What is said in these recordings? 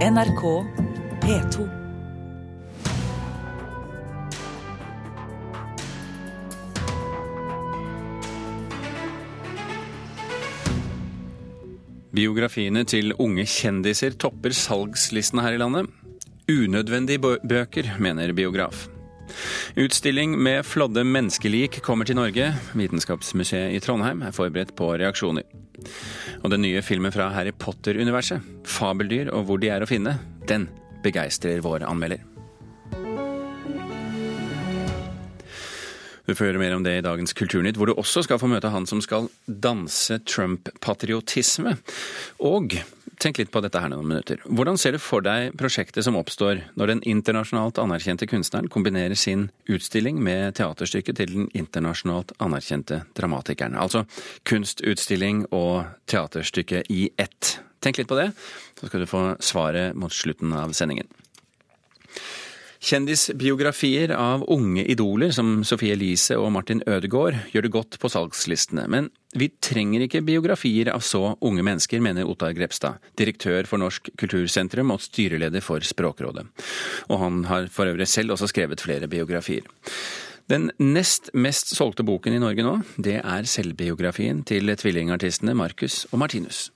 NRK P2. Biografiene til unge kjendiser topper salgslistene her i landet. Unødvendige bøker, mener biograf. Utstilling med flådde menneskelik kommer til Norge. Vitenskapsmuseet i Trondheim er forberedt på reaksjoner. Og den nye filmen fra Harry Potter-universet, 'Fabeldyr og hvor de er å finne', den begeistrer vår anmelder. Du får høre mer om det i dagens Kulturnytt, hvor du også skal få møte han som skal danse Trump-patriotisme. Og tenk litt på dette her noen minutter. Hvordan ser du for deg prosjektet som oppstår når den internasjonalt anerkjente kunstneren kombinerer sin utstilling med teaterstykket til den internasjonalt anerkjente dramatikeren? Altså kunstutstilling og teaterstykke i ett. Tenk litt på det, så skal du få svaret mot slutten av sendingen. Kjendisbiografier av unge idoler som Sophie Elise og Martin Ødegaard gjør det godt på salgslistene. Men vi trenger ikke biografier av så unge mennesker, mener Ottar Grepstad, direktør for Norsk kultursentrum og styreleder for Språkrådet. Og han har for øvrig selv også skrevet flere biografier. Den nest mest solgte boken i Norge nå, det er selvbiografien til tvillingartistene Marcus og Martinus.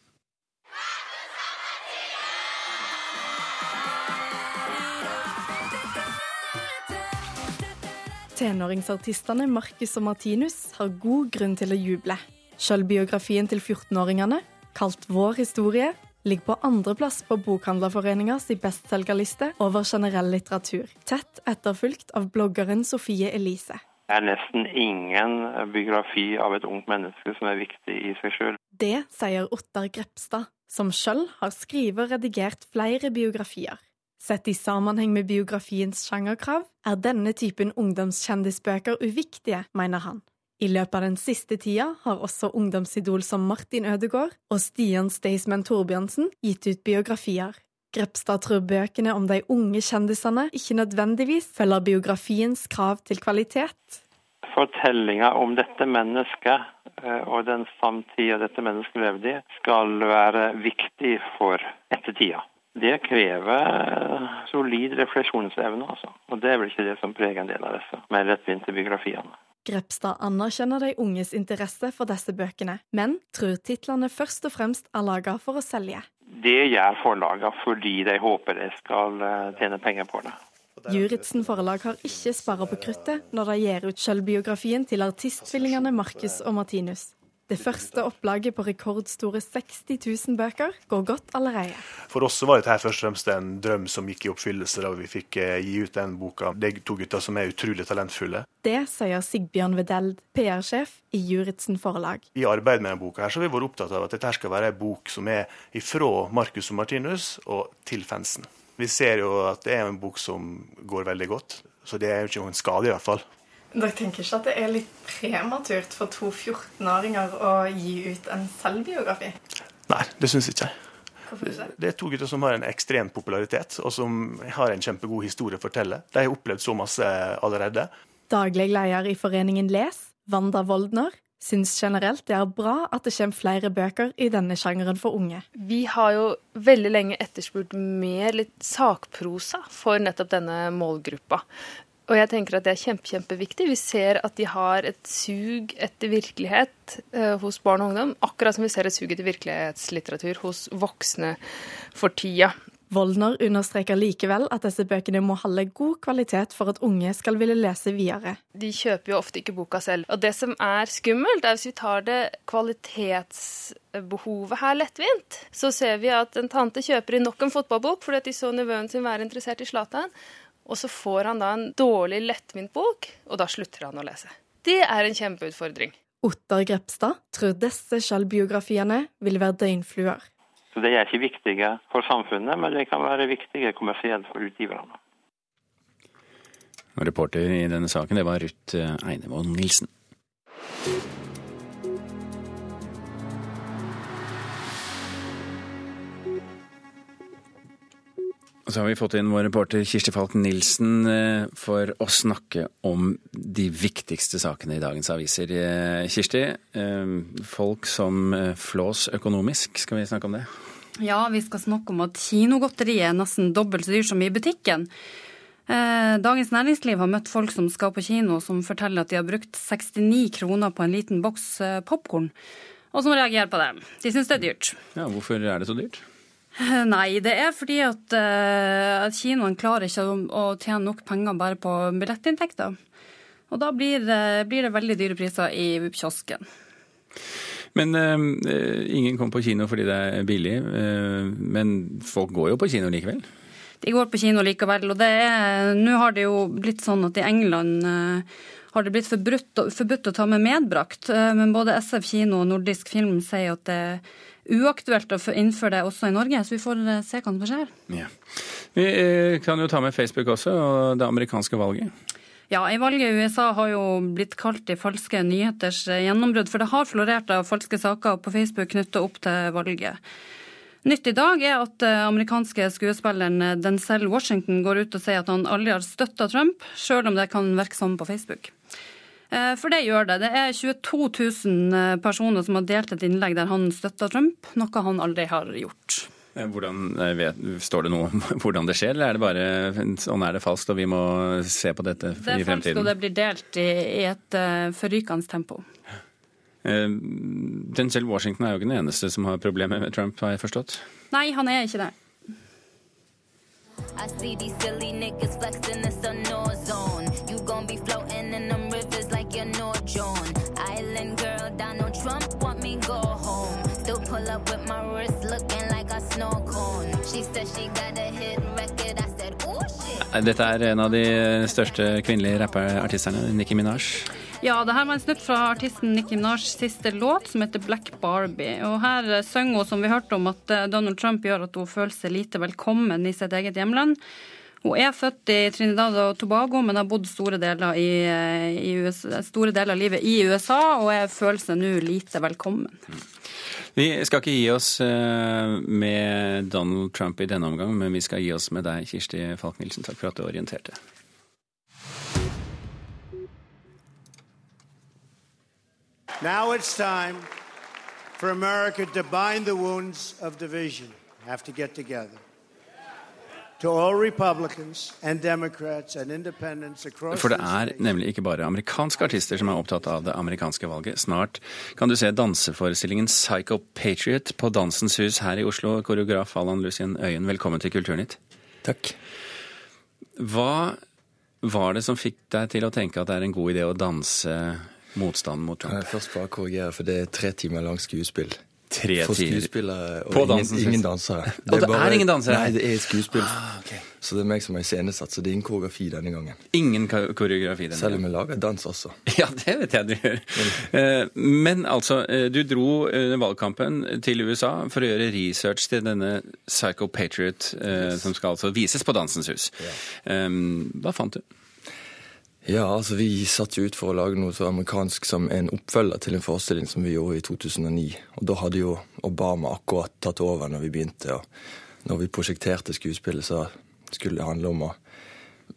Tenåringsartistene Marcus og Martinus har god grunn til å juble. Sjølbiografien til 14-åringene, kalt Vår historie, ligger på andreplass på Bokhandlerforeningas bestselgerliste over generell litteratur, tett etterfulgt av bloggeren Sofie Elise. Det er nesten ingen biografi av et ungt menneske som er viktig i seg sjøl. Det sier Ottar Grepstad, som sjøl har skrevet og redigert flere biografier. Sett i sammenheng med biografiens sjangerkrav er denne typen ungdomskjendisbøker uviktige, mener han. I løpet av den siste tida har også ungdomsidol som Martin Ødegaard og Stian Staysman Torbjørnsen gitt ut biografier. Grepstad tror bøkene om de unge kjendisene ikke nødvendigvis følger biografiens krav til kvalitet. Fortellinga om dette mennesket eh, og den samtida dette mennesket levde i, skal være viktig for ettertida. Det krever solid refleksjonsevne, altså. Og det er vel ikke det som preger en del av disse mer lettvinte biografiene. Grepstad anerkjenner de unges interesse for disse bøkene, men tror titlene først og fremst er laga for å selge. Det gjør forlagene fordi de håper de skal eh, tjene penger på det. Juritzen forlag har ikke spara på kruttet når de gir ut sjølbiografien til artisttvillingene Markus og Martinus. Det første opplaget på rekordstore 60 000 bøker går godt allerede. For oss var dette først og fremst en drøm som gikk i oppfyllelse da vi fikk eh, gi ut den boka. Det er to gutter som er utrolig talentfulle. Det sier Sigbjørn Vedeld, PR-sjef i Juritzen forlag. I arbeidet med denne boka her så har vi vært opptatt av at dette skal være en bok som er ifra Marcus og Martinus og til fansen. Vi ser jo at det er en bok som går veldig godt, så det er jo ikke noen skade i hvert fall. Dere tenker ikke at det er litt prematurt for to 14-åringer å gi ut en selvbiografi? Nei, det syns ikke jeg. Det er to gutter som har en ekstrem popularitet, og som har en kjempegod historie å fortelle. De har opplevd så masse allerede. Daglig leder i foreningen Les, Wanda Woldner, syns generelt det er bra at det kommer flere bøker i denne sjangeren for unge. Vi har jo veldig lenge etterspurt mer litt sakprosa for nettopp denne målgruppa. Og jeg tenker at det er kjempe, kjempeviktig. Vi ser at de har et sug etter virkelighet eh, hos barn og ungdom, akkurat som vi ser et sug etter virkelighetslitteratur hos voksne for tida. Woldner understreker likevel at disse bøkene må holde god kvalitet for at unge skal ville lese videre. De kjøper jo ofte ikke boka selv. Og det som er skummelt, er hvis vi tar det kvalitetsbehovet her lettvint, så ser vi at en tante kjøper inn nok en fotballbok fordi at de så nevøen sin være interessert i Zlatan. Og så får han da en dårlig, lettvint bok, og da slutter han å lese. Det er en kjempeutfordring. Ottar Grepstad tror disse selvbiografiene vil være døgnfluer. Så De er ikke viktige for samfunnet, men de kan være viktige kommersielt for utgiverne. Reporter i denne saken, det var Ruth Einevold Nilsen. Så har vi fått inn vår reporter Kirsti Falk Nilsen eh, for å snakke om de viktigste sakene i dagens aviser. Eh, Kirsti, eh, folk som flås økonomisk, skal vi snakke om det? Ja, vi skal snakke om at kinogodteriet er nesten dobbelt så dyrt som i butikken. Dagens Næringsliv har møtt folk som skal på kino, som forteller at de har brukt 69 kroner på en liten boks popkorn, og som reagerer på det. De syns det er dyrt. Ja, Hvorfor er det så dyrt? Nei, det er fordi at, uh, at kinoen klarer ikke å, å tjene nok penger bare på billettinntekter. Og da blir, det- blir det veldig dyre priser i kiosken. Men uh, ingen kommer på kino fordi det er billig. men folk går jo på kino likevel. De går på kino likevel, og det er Nå har det jo blitt sånn at i England har det blitt forbudt, forbudt å ta med medbrakt. men både SF kino og Nordisk film sier at det uaktuelt å innføre det også i Norge, så vi får eh, se hva som skjer. Ja. Vi eh, kan jo ta med Facebook også, og det amerikanske valget. Ja, i valget i USA har jo blitt kalt de falske nyheters eh, gjennombrudd, for det har florert av falske saker på Facebook knytta opp til valget. Nytt i dag er at amerikanske skuespilleren Denzel Washington går ut og sier at han aldri har støtta Trump, sjøl om det kan virke sånn på Facebook. Eh, For det gjør det. Det er 22 000 eh, personer som har delt et innlegg der han støtter Trump, noe han aldri har gjort. Eh, Hvordan, vet, står det noe om hvordan det skjer, eller er det bare sånn er det falskt og vi må se på dette i fremtiden? Det er falskt, og det blir delt i, i et uh, forrykende tempo. Den Denzel Washington er jo ikke den eneste som har problemer med Trump, har jeg forstått. Nei, han er ikke det. I see these silly niggas flexing, it's a no zone. You gon' be floating Dette er en av de største kvinnelige rappartisterne, Nicki Minaj. Ja, det her var en snutt fra artisten Nicki Minajs siste låt, som heter Black Barbie. Og her eh, synger hun, som vi hørte om, at eh, Donald Trump gjør at hun føler seg lite velkommen i sitt eget hjemland. Hun er født i Trinidad og Tobago, men har bodd store deler, i, i USA, store deler av livet i USA, og er føler seg nå lite velkommen. Vi skal ikke gi oss eh, med Donald Trump i denne omgang, men vi skal gi oss med deg, Kirsti Falk-Nielsen. Takk for at du orienterte. Now it's time for America to bind the wounds of division, have to get together. For det er nemlig ikke bare amerikanske artister som er opptatt av det amerikanske valget. Snart kan du se danseforestillingen Psycho Patriot på Dansens Hus her i Oslo. Koreograf Allan Lucien Øyen, velkommen til Kulturnytt. Takk. Hva var det som fikk deg til å tenke at det er en god idé å danse motstanden mot Trump? jeg først bare korrigere, for det er tre timer langt skuespill. Tre For skuespillere og ingen, Dansens Hus. ingen dansere. Og det er ingen dansere? Nei, det er et skuespill. Ah, okay. Så det er meg som har iscenesatt, så det er ingen koreografi denne gangen. Ingen koreografi denne Selv om vi jeg lager dans også. Ja, det vet jeg du gjør. Eh, Men altså, eh, du dro under valgkampen til USA for å gjøre research til denne Psycho Patriot, yes. som skal altså vises på Dansens Hus. Ja. Hva fant du? Ja, altså vi satt jo ut for å lage noe så amerikansk som en oppfølger til en forestilling som vi gjorde i 2009. Og da hadde jo Obama akkurat tatt over når vi begynte. Og når vi prosjekterte skuespillet, så skulle det handle om å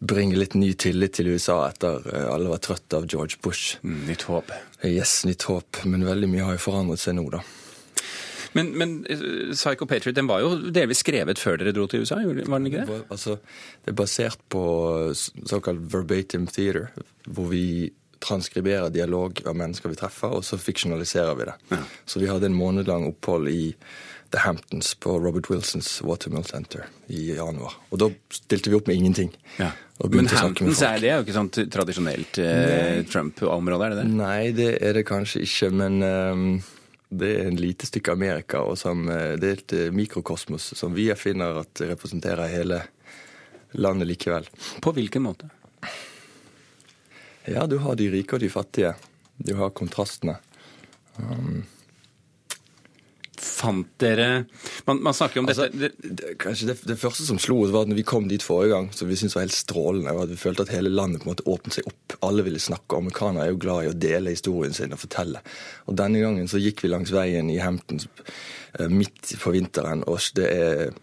bringe litt ny tillit til USA etter eh, alle var trøtte av George Bush. Nytt håp. Yes, nytt håp. Men veldig mye har jo forandret seg nå, da. Men, men eh, Psycho Patriot den var jo delvis skrevet før dere dro til USA, var den ikke det? Altså, det er basert på såkalt verbatim theater, hvor vi transkriberer dialog av mennesker vi treffer, og så fiksjonaliserer vi det. Så vi hadde en månedlang opphold i The Hamptons på Robert Wilsons Watermill Center i januar. Og da stilte vi opp med ingenting. Ja. Men Hamptons er, det jo ikke sånn tradisjonelt eh, Trump-område, er det det? Nei, det er det kanskje ikke, men ehm, det er en lite stykke Amerika, og som, eh, det er et eh, mikrokosmos som vi finner at representerer hele landet likevel. På hvilken måte? Ja, du har de rike og de fattige. Du har kontrastene. Um, Fant dere Man, man snakker om altså, dette det, det, kanskje det, det første som slo oss, var at når vi kom dit forrige gang, som vi syntes var helt strålende, var at vi følte at hele landet på en måte åpnet seg opp. Alle ville snakke. Amerikanere er jo glad i å dele historien sin og fortelle. Og denne gangen så gikk vi langs veien i Hamptons eh, midt på vinteren, og det er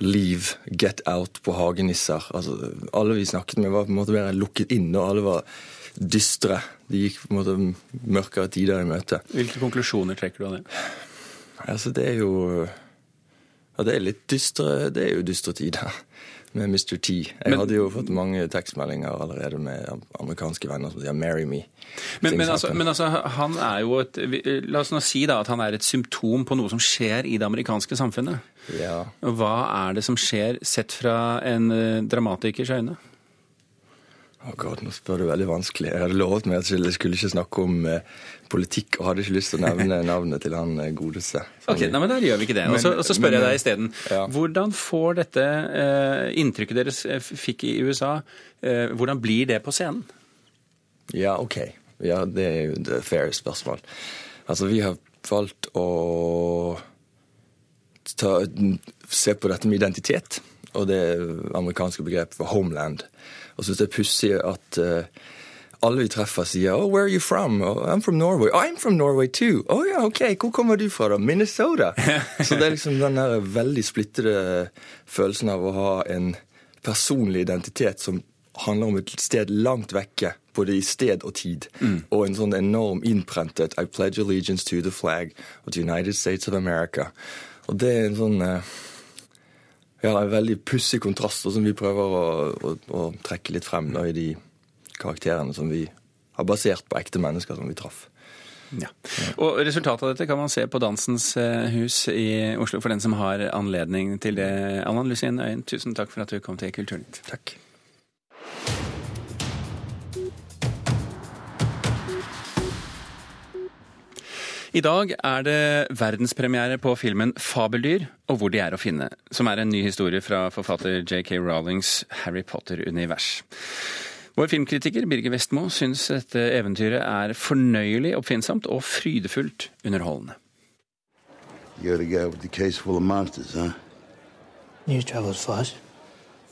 Leave, get out på hagenisser. Altså, alle vi snakket med, var på en måte mer lukket inn, og alle var dystre. De gikk på en måte mørkere tider i møte. Hvilke konklusjoner trekker du av det? Altså, det er jo Ja, det er litt dystre, det er jo dystre tider med Mr. T. Jeg Men- hadde jo fått mange tekstmeldinger allerede med amerikanske venner som sier 'marry me'. Men, men, altså, men altså, han er jo et La oss nå si da at han er et symptom på noe som skjer i det amerikanske samfunnet. Ja. Hva er det som skjer, sett fra en eh, dramatikers øyne? Å god, nå spør du veldig vanskelig. Jeg hadde lovet meg at jeg skulle ikke snakke om eh, politikk, og hadde ikke lyst til å nevne navnet til han eh, godeste. Ok, nei, men Da gjør vi ikke det. Og så, Men- spør jeg deg isteden. ja. Hvordan får dette eh, inntrykket dere fikk i USA, eh, hvordan blir det på scenen? Ja, OK. Ja, det er jo et fair spørsmål. Altså, vi har valgt å ta, se på dette med identitet, og det amerikanske begrepet for homeland. Og syns det er pussig at uh, alle vi treffer sier oh, 'Where are you from?' Oh, 'I'm from Norway'. Oh, 'I'm from Norway too'. 'Å oh, ja, OK, hvor kommer du fra, da?' 'Minnesota'. Så det er liksom den der veldig splittede følelsen av å ha en personlig identitet som handler om et sted langt vekke, både i sted og tid. Og en sånn enorm innprentet 'I pledge allegiance to the flag of the United States of America'. Og det er en sånn eh, ja, det en veldig pussig kontrast, som vi prøver å, å, å trekke litt frem da, i de karakterene som vi har basert på ekte mennesker som vi traff. Ja. Og Resultatet av dette kan man se på Dansens eh, hus i Oslo, for den som har anledning til det. Allan Lucien Øyen, tusen takk for at du kom til Kulturnytt. Takk. I dag er det verdenspremiere på filmen 'Fabeldyr og hvor de er å finne', som er en ny historie fra forfatter J.K. Rowlings Harry Potter-univers. Vår filmkritiker Birger Vestmo syns dette eventyret er fornøyelig oppfinnsomt og frydefullt underholdende. You're the guy with the case full of monsters, huh? News travels fast.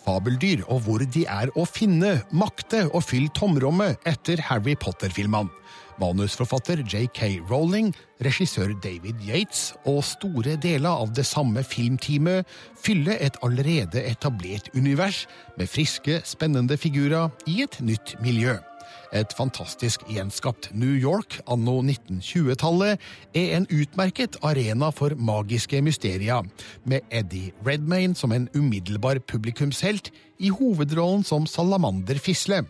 Fabeldyr og hvor de er å finne, makte og fylle tomrommet etter Harry Potter-filmene. Manusforfatter J.K. Rowling, regissør David Yates og store deler av det samme filmteamet fyller et allerede etablert univers med friske, spennende figurer i et nytt miljø. Et fantastisk gjenskapt New York anno 1920-tallet er en utmerket arena for magiske mysterier, med Eddie Redmayne som en umiddelbar publikumshelt i hovedrollen som Salamander Fisle.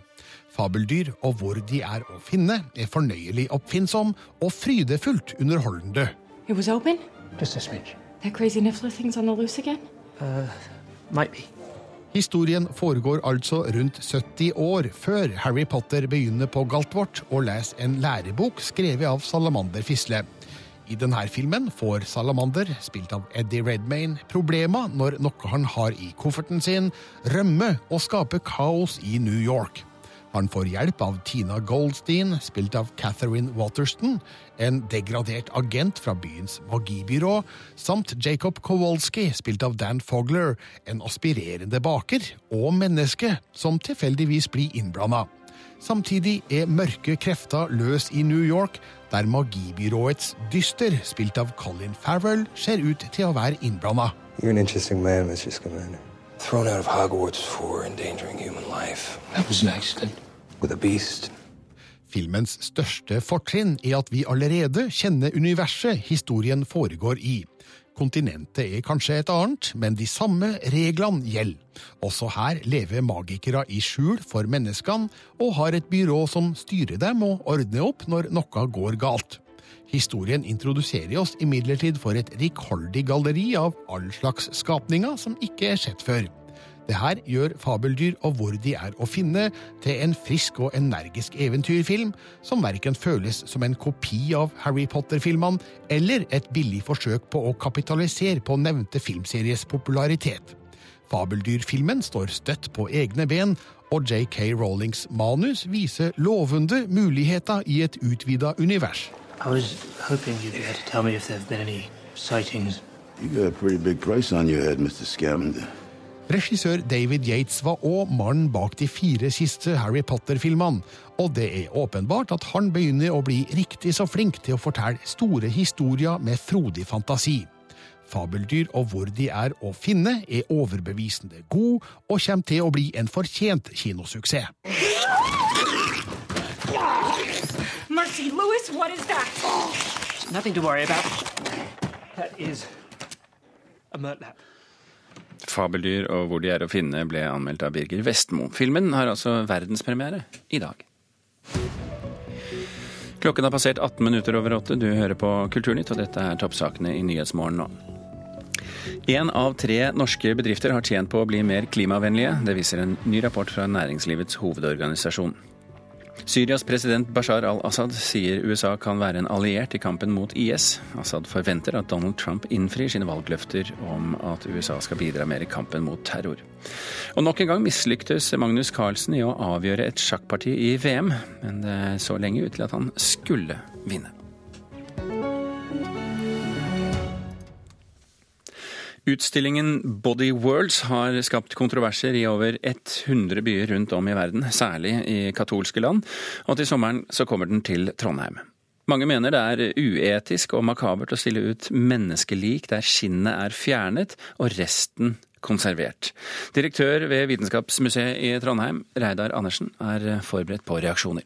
Fabeldyr og hvor de er å finne er fornøyelig oppfinnsom og frydefullt underholdende. It was open? Just a smidge. That crazy Niffler thing's on the loose again? Uh, might be. Historien foregår altså rundt 70 år før Harry Potter begynner på Galtvort og leser en lærebok skrevet av Salamander Fisle. I denne filmen får Salamander, spilt av Eddie Redmayne, problemer når noe han har i kofferten sin, rømme og skape kaos i New York. Han får hjelp av Tina Goldstein, spilt av Catherine Waterston, en degradert agent fra byens magibyrå, samt Jacob Kowalski, spilt av Dan Fogler, en aspirerende baker og menneske som tilfeldigvis blir innblanda. Samtidig er mørke krefter løs i New York, der magibyråets dyster, spilt av Colin Farrell, ser ut til å være innblanda. You're an interesting man, Mr. Scamander. Thrown out of Hogwarts for endangering human life. That was an accident. With a beast. Filmens største fortrinn er at vi allerede kjenner universet historien foregår i. Kontinentet er kanskje et annet, men de samme reglene gjelder. Også her lever magikere i skjul for menneskene, og har et byrå som styrer dem og ordner opp når noe går galt. Historien introduserer oss imidlertid for et rikholdig galleri av all slags skapninger som ikke er sett før. Det her gjør Fabeldyr og hvor de er å finne, til en frisk og energisk eventyrfilm som verken føles som en kopi av Harry Potter-filmene eller et billig forsøk på å kapitalisere på nevnte filmseries popularitet. Fabeldyr-filmen står støtt på egne ben, og JK Rowlings manus viser lovende muligheter i et utvida univers. I was hoping you'd be able to tell me if there have been any sightings. You got a pretty big price on your head, Mr. Scamander. Regissør David Yates var òg mannen bak de fire siste Harry Potter-filmene, og det er åpenbart at han begynner å bli riktig så flink til å fortelle store historier med frodig fantasi. Fabeldyr og hvor de er å finne, er overbevisende god og kommer til å bli en fortjent kinosuksess. Lewis, what is that? Nothing to worry about. That is Fabeldyr og hvor de er å finne ble anmeldt av Birger Vestmo. Filmen har altså verdenspremiere i dag. Klokken har passert 18 minutter over åtte. Du hører på Kulturnytt, og dette er toppsakene i Nyhetsmorgen nå. Én av tre norske bedrifter har tjent på å bli mer klimavennlige. Det viser en ny rapport fra Næringslivets hovedorganisasjon. Syrias president Bashar al-Assad sier USA kan være en alliert i kampen mot IS. Assad forventer at Donald Trump innfrir sine valgløfter om at USA skal bidra mer i kampen mot terror. Og nok en gang mislyktes Magnus Carlsen i å avgjøre et sjakkparti i VM, men det så lenge ut til at han skulle vinne. Utstillingen Body Worlds har skapt kontroverser i over 100 byer rundt om i verden, særlig i katolske land, og til sommeren så kommer den til Trondheim. Mange mener det er uetisk og makabert å stille ut menneskelik der skinnet er fjernet og resten konservert. Direktør ved Vitenskapsmuseet i Trondheim, Reidar Andersen, er forberedt på reaksjoner.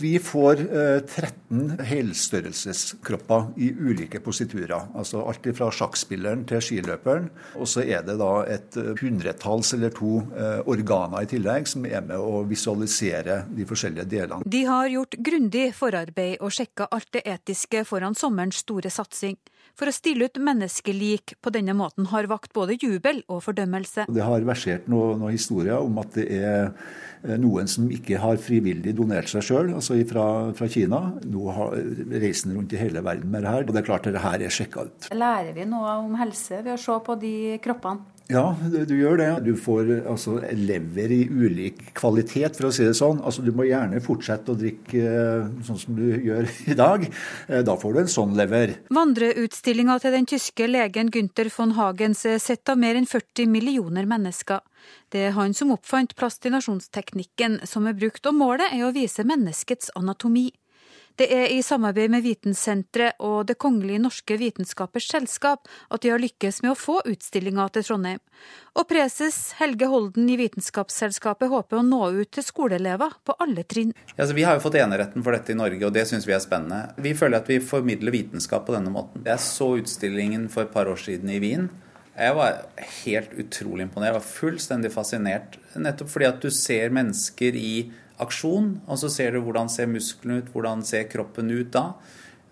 Vi får eh, 13 helstørrelseskropper i ulike positurer. Altså alt fra sjakkspilleren til skiløperen. Og så er det da et eh, hundretalls eller to eh, organer i tillegg som er med å visualisere de forskjellige delene. De har gjort grundig forarbeid og sjekka alt det etiske foran sommerens store satsing. For å stille ut menneskelik på denne måten har vakt både jubel og fordømmelse. Det har versert noen noe historier om at det er noen som ikke har frivillig donert seg sjøl, altså fra, fra, Kina. Nå har reisen rundt i hele verden med det her, og det er klart at det her er sjekka ut. Lærer vi noe om helse ved å se på de kroppene? Ja, du, gjør det. Du får altså, lever i ulik kvalitet, for å si det sånn. Altså, du må gjerne fortsette å drikke sånn som du gjør i dag. Da får du en sånn lever. Vandreutstillinga til den tyske legen Gunther von Hagens er sett av mer enn 40 millioner mennesker. Det er han som oppfant plastinasjonsteknikken som er brukt, og målet er å vise menneskets anatomi. Det er i samarbeid med Vitensenteret og Det kongelige norske vitenskapers selskap at de har lykkes med å få utstillinga til Trondheim. Og preses Helge Holden i Vitenskapsselskapet håper å nå ut til skoleelever på alle trinn. Ja, vi har jo fått eneretten for dette i Norge, og det syns vi er spennende. Vi føler at vi formidler vitenskap på denne måten. Jeg så utstillingen for et par år siden i Wien. Jeg var helt utrolig imponert. Jeg var fullstendig fascinert. Nettopp fordi at du ser mennesker i aksjon, og så ser du hvordan ser musklene ut, hvordan ser kroppen ut da.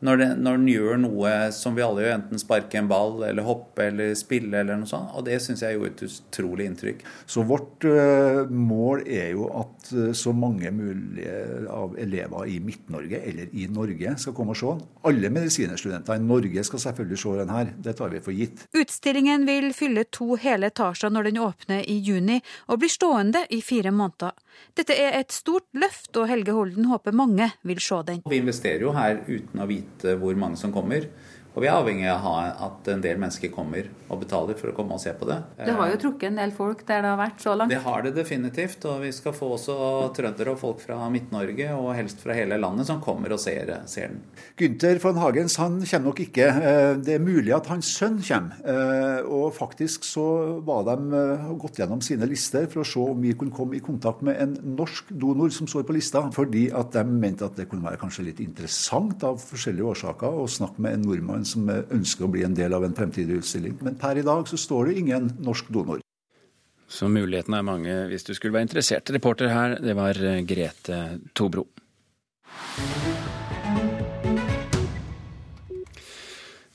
Når, det, når den gjør noe som vi alle gjør, enten sparke en ball eller hoppe eller spille eller noe sånt. Og det syns jeg gjorde et utrolig inntrykk. Så vårt uh, mål er jo at uh, så mange mulige av elever i Midt-Norge eller i Norge skal komme og se den. Alle medisinerstudenter i Norge skal selvfølgelig se den her. Det tar vi for gitt. Utstillingen vil fylle to hele etasjer når den åpner i juni, og blir stående i fire måneder. Dette er et stort løft, og Helge Holden håper mange vil se den. Vi investerer jo her uten å vite hvor mange som kommer. Og vi er avhengig av at en del mennesker kommer og betaler for å komme og se på det. Det har jo trukket en del folk der det har vært så langt? Det har det definitivt. Og vi skal få også trøndere og folk fra Midt-Norge, og helst fra hele landet, som kommer og ser, ser, den. Gynter von Hagens han kommer nok ikke. Det er mulig at hans sønn kommer. Og faktisk så var de gått gjennom sine lister for å se om vi kunne komme i kontakt med en norsk donor som står på lista, fordi at de mente at det kunne være kanskje litt interessant av forskjellige årsaker å snakke med en nordmann som ønsker å bli en del av en fremtidig utstilling. Men per i dag så står det ingen norsk donor. Så mulighetene er mange hvis du skulle være interessert. Reporter her, det var Grete Tobro.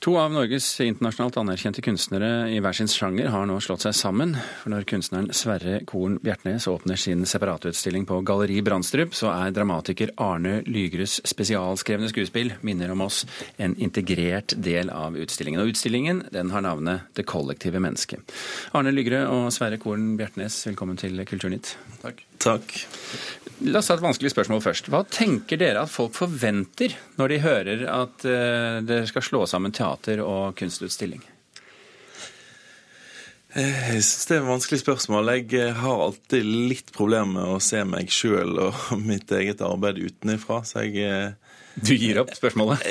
To av Norges internasjonalt anerkjente kunstnere i hver sin sjanger har nå slått seg sammen. For når kunstneren Sverre Korn Bjertnæs åpner sin separatutstilling på Galleri Brandstrup, så er dramatiker Arne Lygres spesialskrevne skuespill minner om oss en integrert del av utstillingen. Og utstillingen den har navnet Det kollektive mennesket. Arne Lygre og Sverre Korn Bjertnæs, velkommen til Kulturnytt. Takk. Takk. La oss ta et vanskelig spørsmål først. Hva tenker dere at folk forventer når de hører at uh, dere skal slå sammen teater og kunstutstilling? Jeg syns det er et vanskelig spørsmål. Jeg har alltid litt problemer med å se meg sjøl og mitt eget arbeid utenfra, så jeg Du gir opp spørsmålet?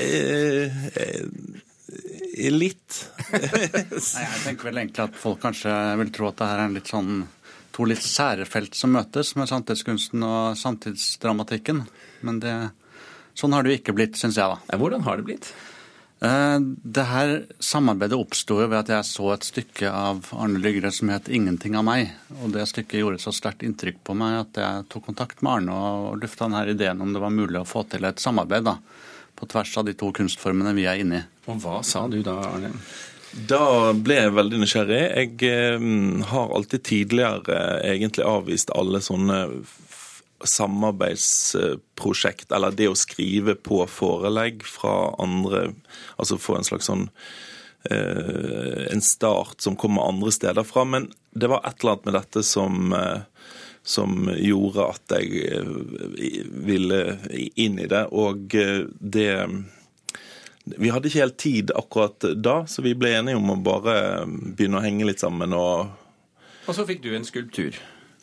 litt. Nei, jeg tenker vel egentlig at folk kanskje vil tro at det her er en litt sånn to litt sære felt som møtes, med samtidskunsten og samtidsdramatikken. Men det, sånn har det jo ikke blitt, syns jeg. da. Hvordan har det blitt? Eh, det her samarbeidet oppsto ved at jeg så et stykke av Arne Lygre som het 'Ingenting av meg'. Og Det stykket gjorde så sterkt inntrykk på meg at jeg tok kontakt med Arne og lufta denne ideen om det var mulig å få til et samarbeid da, på tvers av de to kunstformene vi er inne i. Og hva sa du da, Arne? Da ble jeg veldig nysgjerrig. Jeg eh, har alltid tidligere eh, egentlig avvist alle sånne samarbeidsprosjekt, eller det å skrive på forelegg fra andre, altså få en slags sånn eh, en start som kommer andre steder fra. Men det var et eller annet med dette som, som gjorde at jeg ville inn i det. Og det Vi hadde ikke helt tid akkurat da, så vi ble enige om å bare begynne å henge litt sammen. Og, og så fikk du en skulptur?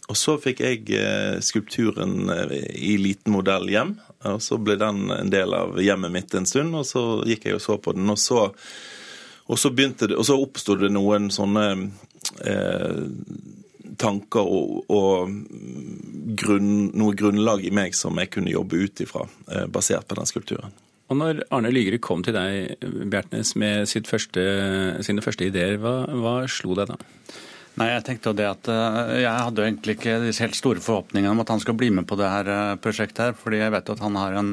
Og så fikk jeg eh, skulpturen eh, i liten modell hjem. Og så ble den en del av hjemmet mitt en stund, og så gikk jeg og så på den. Og så, og så, begynte det, og så oppsto det noen sånne eh, tanker og, og grunn, noe grunnlag i meg som jeg kunne jobbe ut ifra, eh, basert på den skulpturen. Og når Arne Lygre kom til deg, Bjertnæs, med første, sine første ideer, hva, hva slo deg da? Nei, Jeg tenkte jo det at eh, jeg hadde egentlig ikke de helt store forhåpningene om at han skal bli med på det her eh, prosjektet. her, fordi jeg vet at han har en,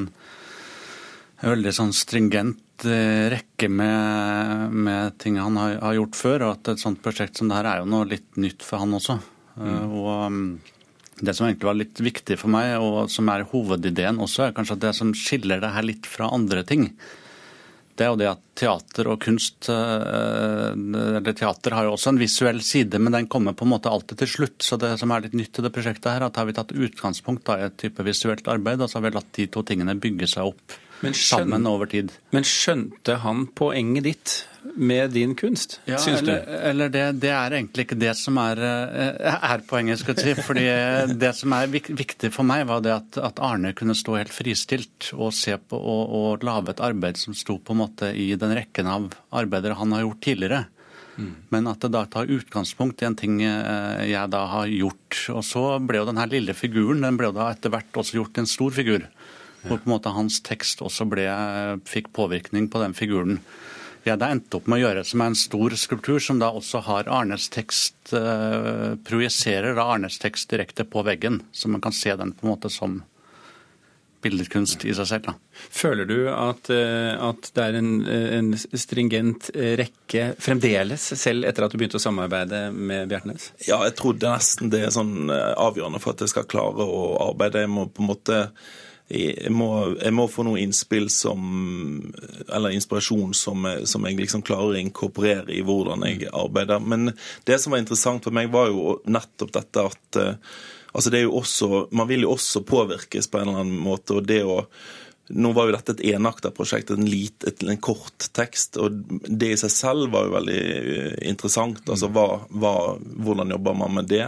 en veldig sånn stringent eh, rekke med, med ting han har, har, gjort før. Og at et sånt prosjekt som det her er jo noe litt nytt for han også. Mm. Og mm, det som egentlig var litt viktig for meg, og som er hovedideen også, er kanskje at det som skiller det her litt fra andre ting det er jo det at teater og kunst eh, Eller teater har jo også en visuell side, men den kommer på en måte alltid til slutt. Så det som er litt nytt til det prosjektet her, at har vi tatt utgangspunkt i et type visuelt arbeid, og så har vi latt de to tingene bygge seg opp skjøn... sammen over tid. Men skjønte han poenget ditt med din kunst, ja, syns du? Eller det, det, er egentlig ikke det som er, eh, er poenget, skal jeg si. Fordi det som er viktig for meg, var det at, at Arne kunne stå helt fristilt og se på og, og lage et arbeid som sto på en måte i den rekken av arbeider han har gjort tidligere. Mm. Men at det da tar utgangspunkt i en ting eh, jeg da har gjort. Og så ble jo den her lille figuren den ble jo da etter hvert også gjort en stor figur. Hvor på en måte hans tekst også ble, fikk påvirkning på den figuren jeg da endte opp med å gjøre som er en stor skulptur, som da også har Arnes tekst eh, Projiserer Arnes tekst direkte på veggen, så man kan se den på en måte som billedkunst i seg selv. Da. Føler du at, eh, at det er en, en, stringent rekke fremdeles, selv etter at du begynte å samarbeide med Bjertnæs? Ja, jeg tror nesten det er sånn eh, avgjørende for at jeg skal klare å arbeide. Jeg må på en måte jeg må, jeg må, få noe innspill som Eller inspirasjon som, som, jeg liksom klarer å inkorporere i hvordan jeg arbeider. Men det som var interessant for meg, var jo nettopp dette at eh, altså det er jo også, Man vil jo også påvirkes på en eller annen måte. og det å nå var jo dette et enakta prosjekt, en, lit, en kort tekst. og Det i seg selv var jo veldig eh, interessant. altså hva, hva, Hvordan jobber man med det?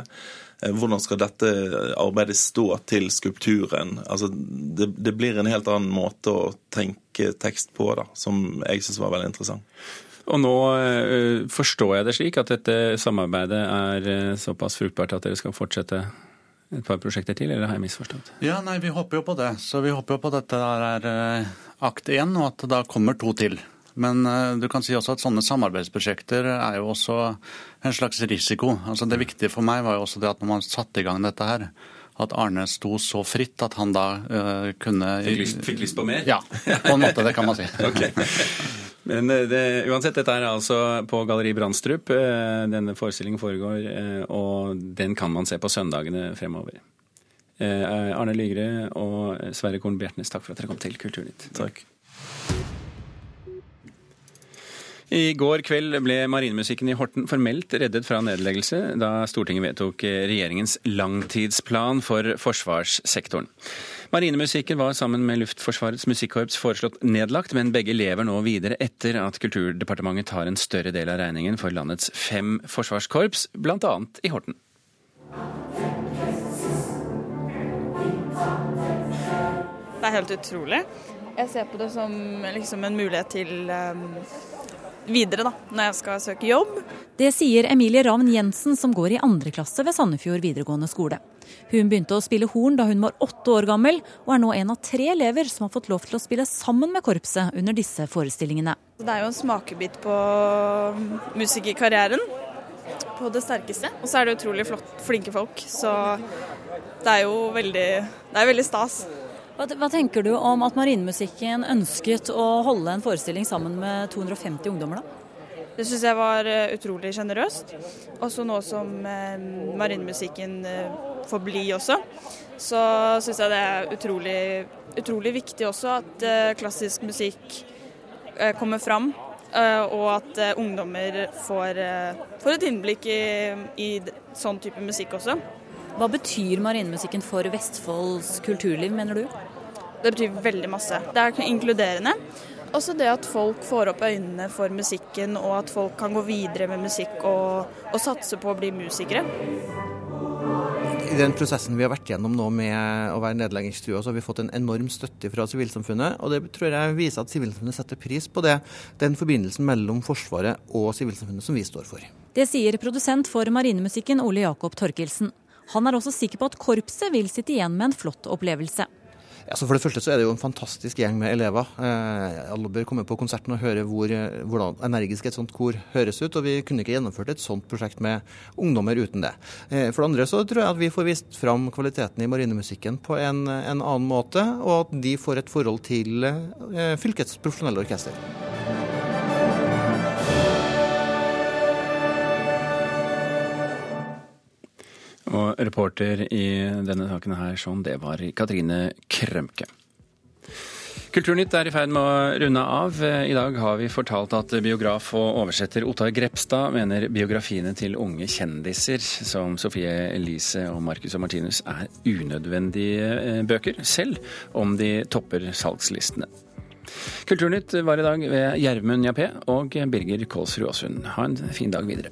Eh, hvordan skal dette arbeidet stå til skulpturen? Altså, det, det, blir en helt annen måte å tenke tekst på, da, som jeg syns var veldig interessant. Og nå uh, forstår jeg det slik at dette samarbeidet er uh, såpass fruktbart at dere skal fortsette et par prosjekter til, eller har jeg misforstått? Ja, nei, vi håper jo på det. Så vi håper jo på at dette er akt én, og at det da kommer to til. Men eh, du kan si også at sånne samarbeidsprosjekter er jo også en slags risiko. Altså Det viktige for meg var jo også det at når man satte i gang dette her, at Arne sto så fritt at han da uh, kunne fikk lyst, fikk lyst, på mer? Ja, på en måte. Det kan man si. okay. Men eh, det, uansett, dette er altså på Galleri Brandstrup denne forestillingen foregår, og den kan man se på søndagene fremover. Arne Lygre og Sverre Korn Bjertnæs, takk for at dere kom til Kulturnytt. Takk. I går kveld ble marinemusikken i Horten formelt reddet fra nedleggelse da Stortinget vedtok regjeringens langtidsplan for forsvarssektoren. Marinemusikken var sammen med Luftforsvarets musikkorps foreslått nedlagt, men begge lever nå videre etter at Kulturdepartementet tar en større del av regningen for landets fem forsvarskorps, bl.a. i Horten. Det er helt utrolig. Jeg ser på det som liksom en mulighet til um videre da, når jeg skal søke jobb. Det sier Emilie Ravn Jensen, som går i andre klasse ved Sandefjord videregående skole. Hun begynte å spille horn da hun var åtte år gammel, og er nå en av tre elever som har fått lov til å spille sammen med korpset under disse forestillingene. Det er jo en smakebit på musikerkarrieren på det sterkeste. Og så er det utrolig flott, flinke folk, så det er jo veldig, det er veldig stas. Hva, hva, tenker du om at Marinemusikken ønsket å holde en forestilling sammen med 250 ungdommer, da? Det syns jeg var eh, utrolig sjenerøst. Også nå som eh, marinemusikken eh, får bli også, så syns jeg det er utrolig, utrolig viktig også at eh, klassisk musikk eh, kommer fram. eh, og at ungdommer får, får, et innblikk i, i sånn type musikk også. Hva betyr marinemusikken for Vestfolds kulturliv, mener du? Det betyr veldig masse. Det er inkluderende. Også det at folk får opp øynene for musikken, og at folk kan gå videre med musikk og, og satse på å bli musikere. I den prosessen vi har vært gjennom nå med å være nedleggingstrua, så har vi fått en enorm støtte fra sivilsamfunnet. Og det tror jeg viser at sivilsamfunnet setter pris på det, den forbindelsen mellom Forsvaret og sivilsamfunnet som vi står for. Det sier produsent for marinemusikken Ole Jakob Torkelsen. Han er også sikker på at korpset vil sitte igjen med en flott opplevelse. Altså for det første så er det jo en fantastisk gjeng med elever. Eh, alle bør komme på konserten og høre hvor, hvordan energisk et sånt kor høres ut. Og vi kunne ikke gjennomført et sånt prosjekt med ungdommer uten det. Eh, for det andre så tror jeg at vi får vist fram kvaliteten i marinemusikken på en, en annen måte, og at de får et forhold til eh, fylkets profesjonelle orkester. Og reporter i denne saken her, sånn, det var Katrine Krømke. Kulturnytt er i ferd med å runde av. I dag har vi fortalt at biograf og oversetter Ottar Grepstad mener biografiene til unge kjendiser som Sofie Elise og Marcus og Martinus er unødvendige eh, bøker, selv om de topper salgslistene. Kulturnytt var i dag ved Gjermund Jappé og Birger Kålsrud Aasund. Ha en fin dag videre.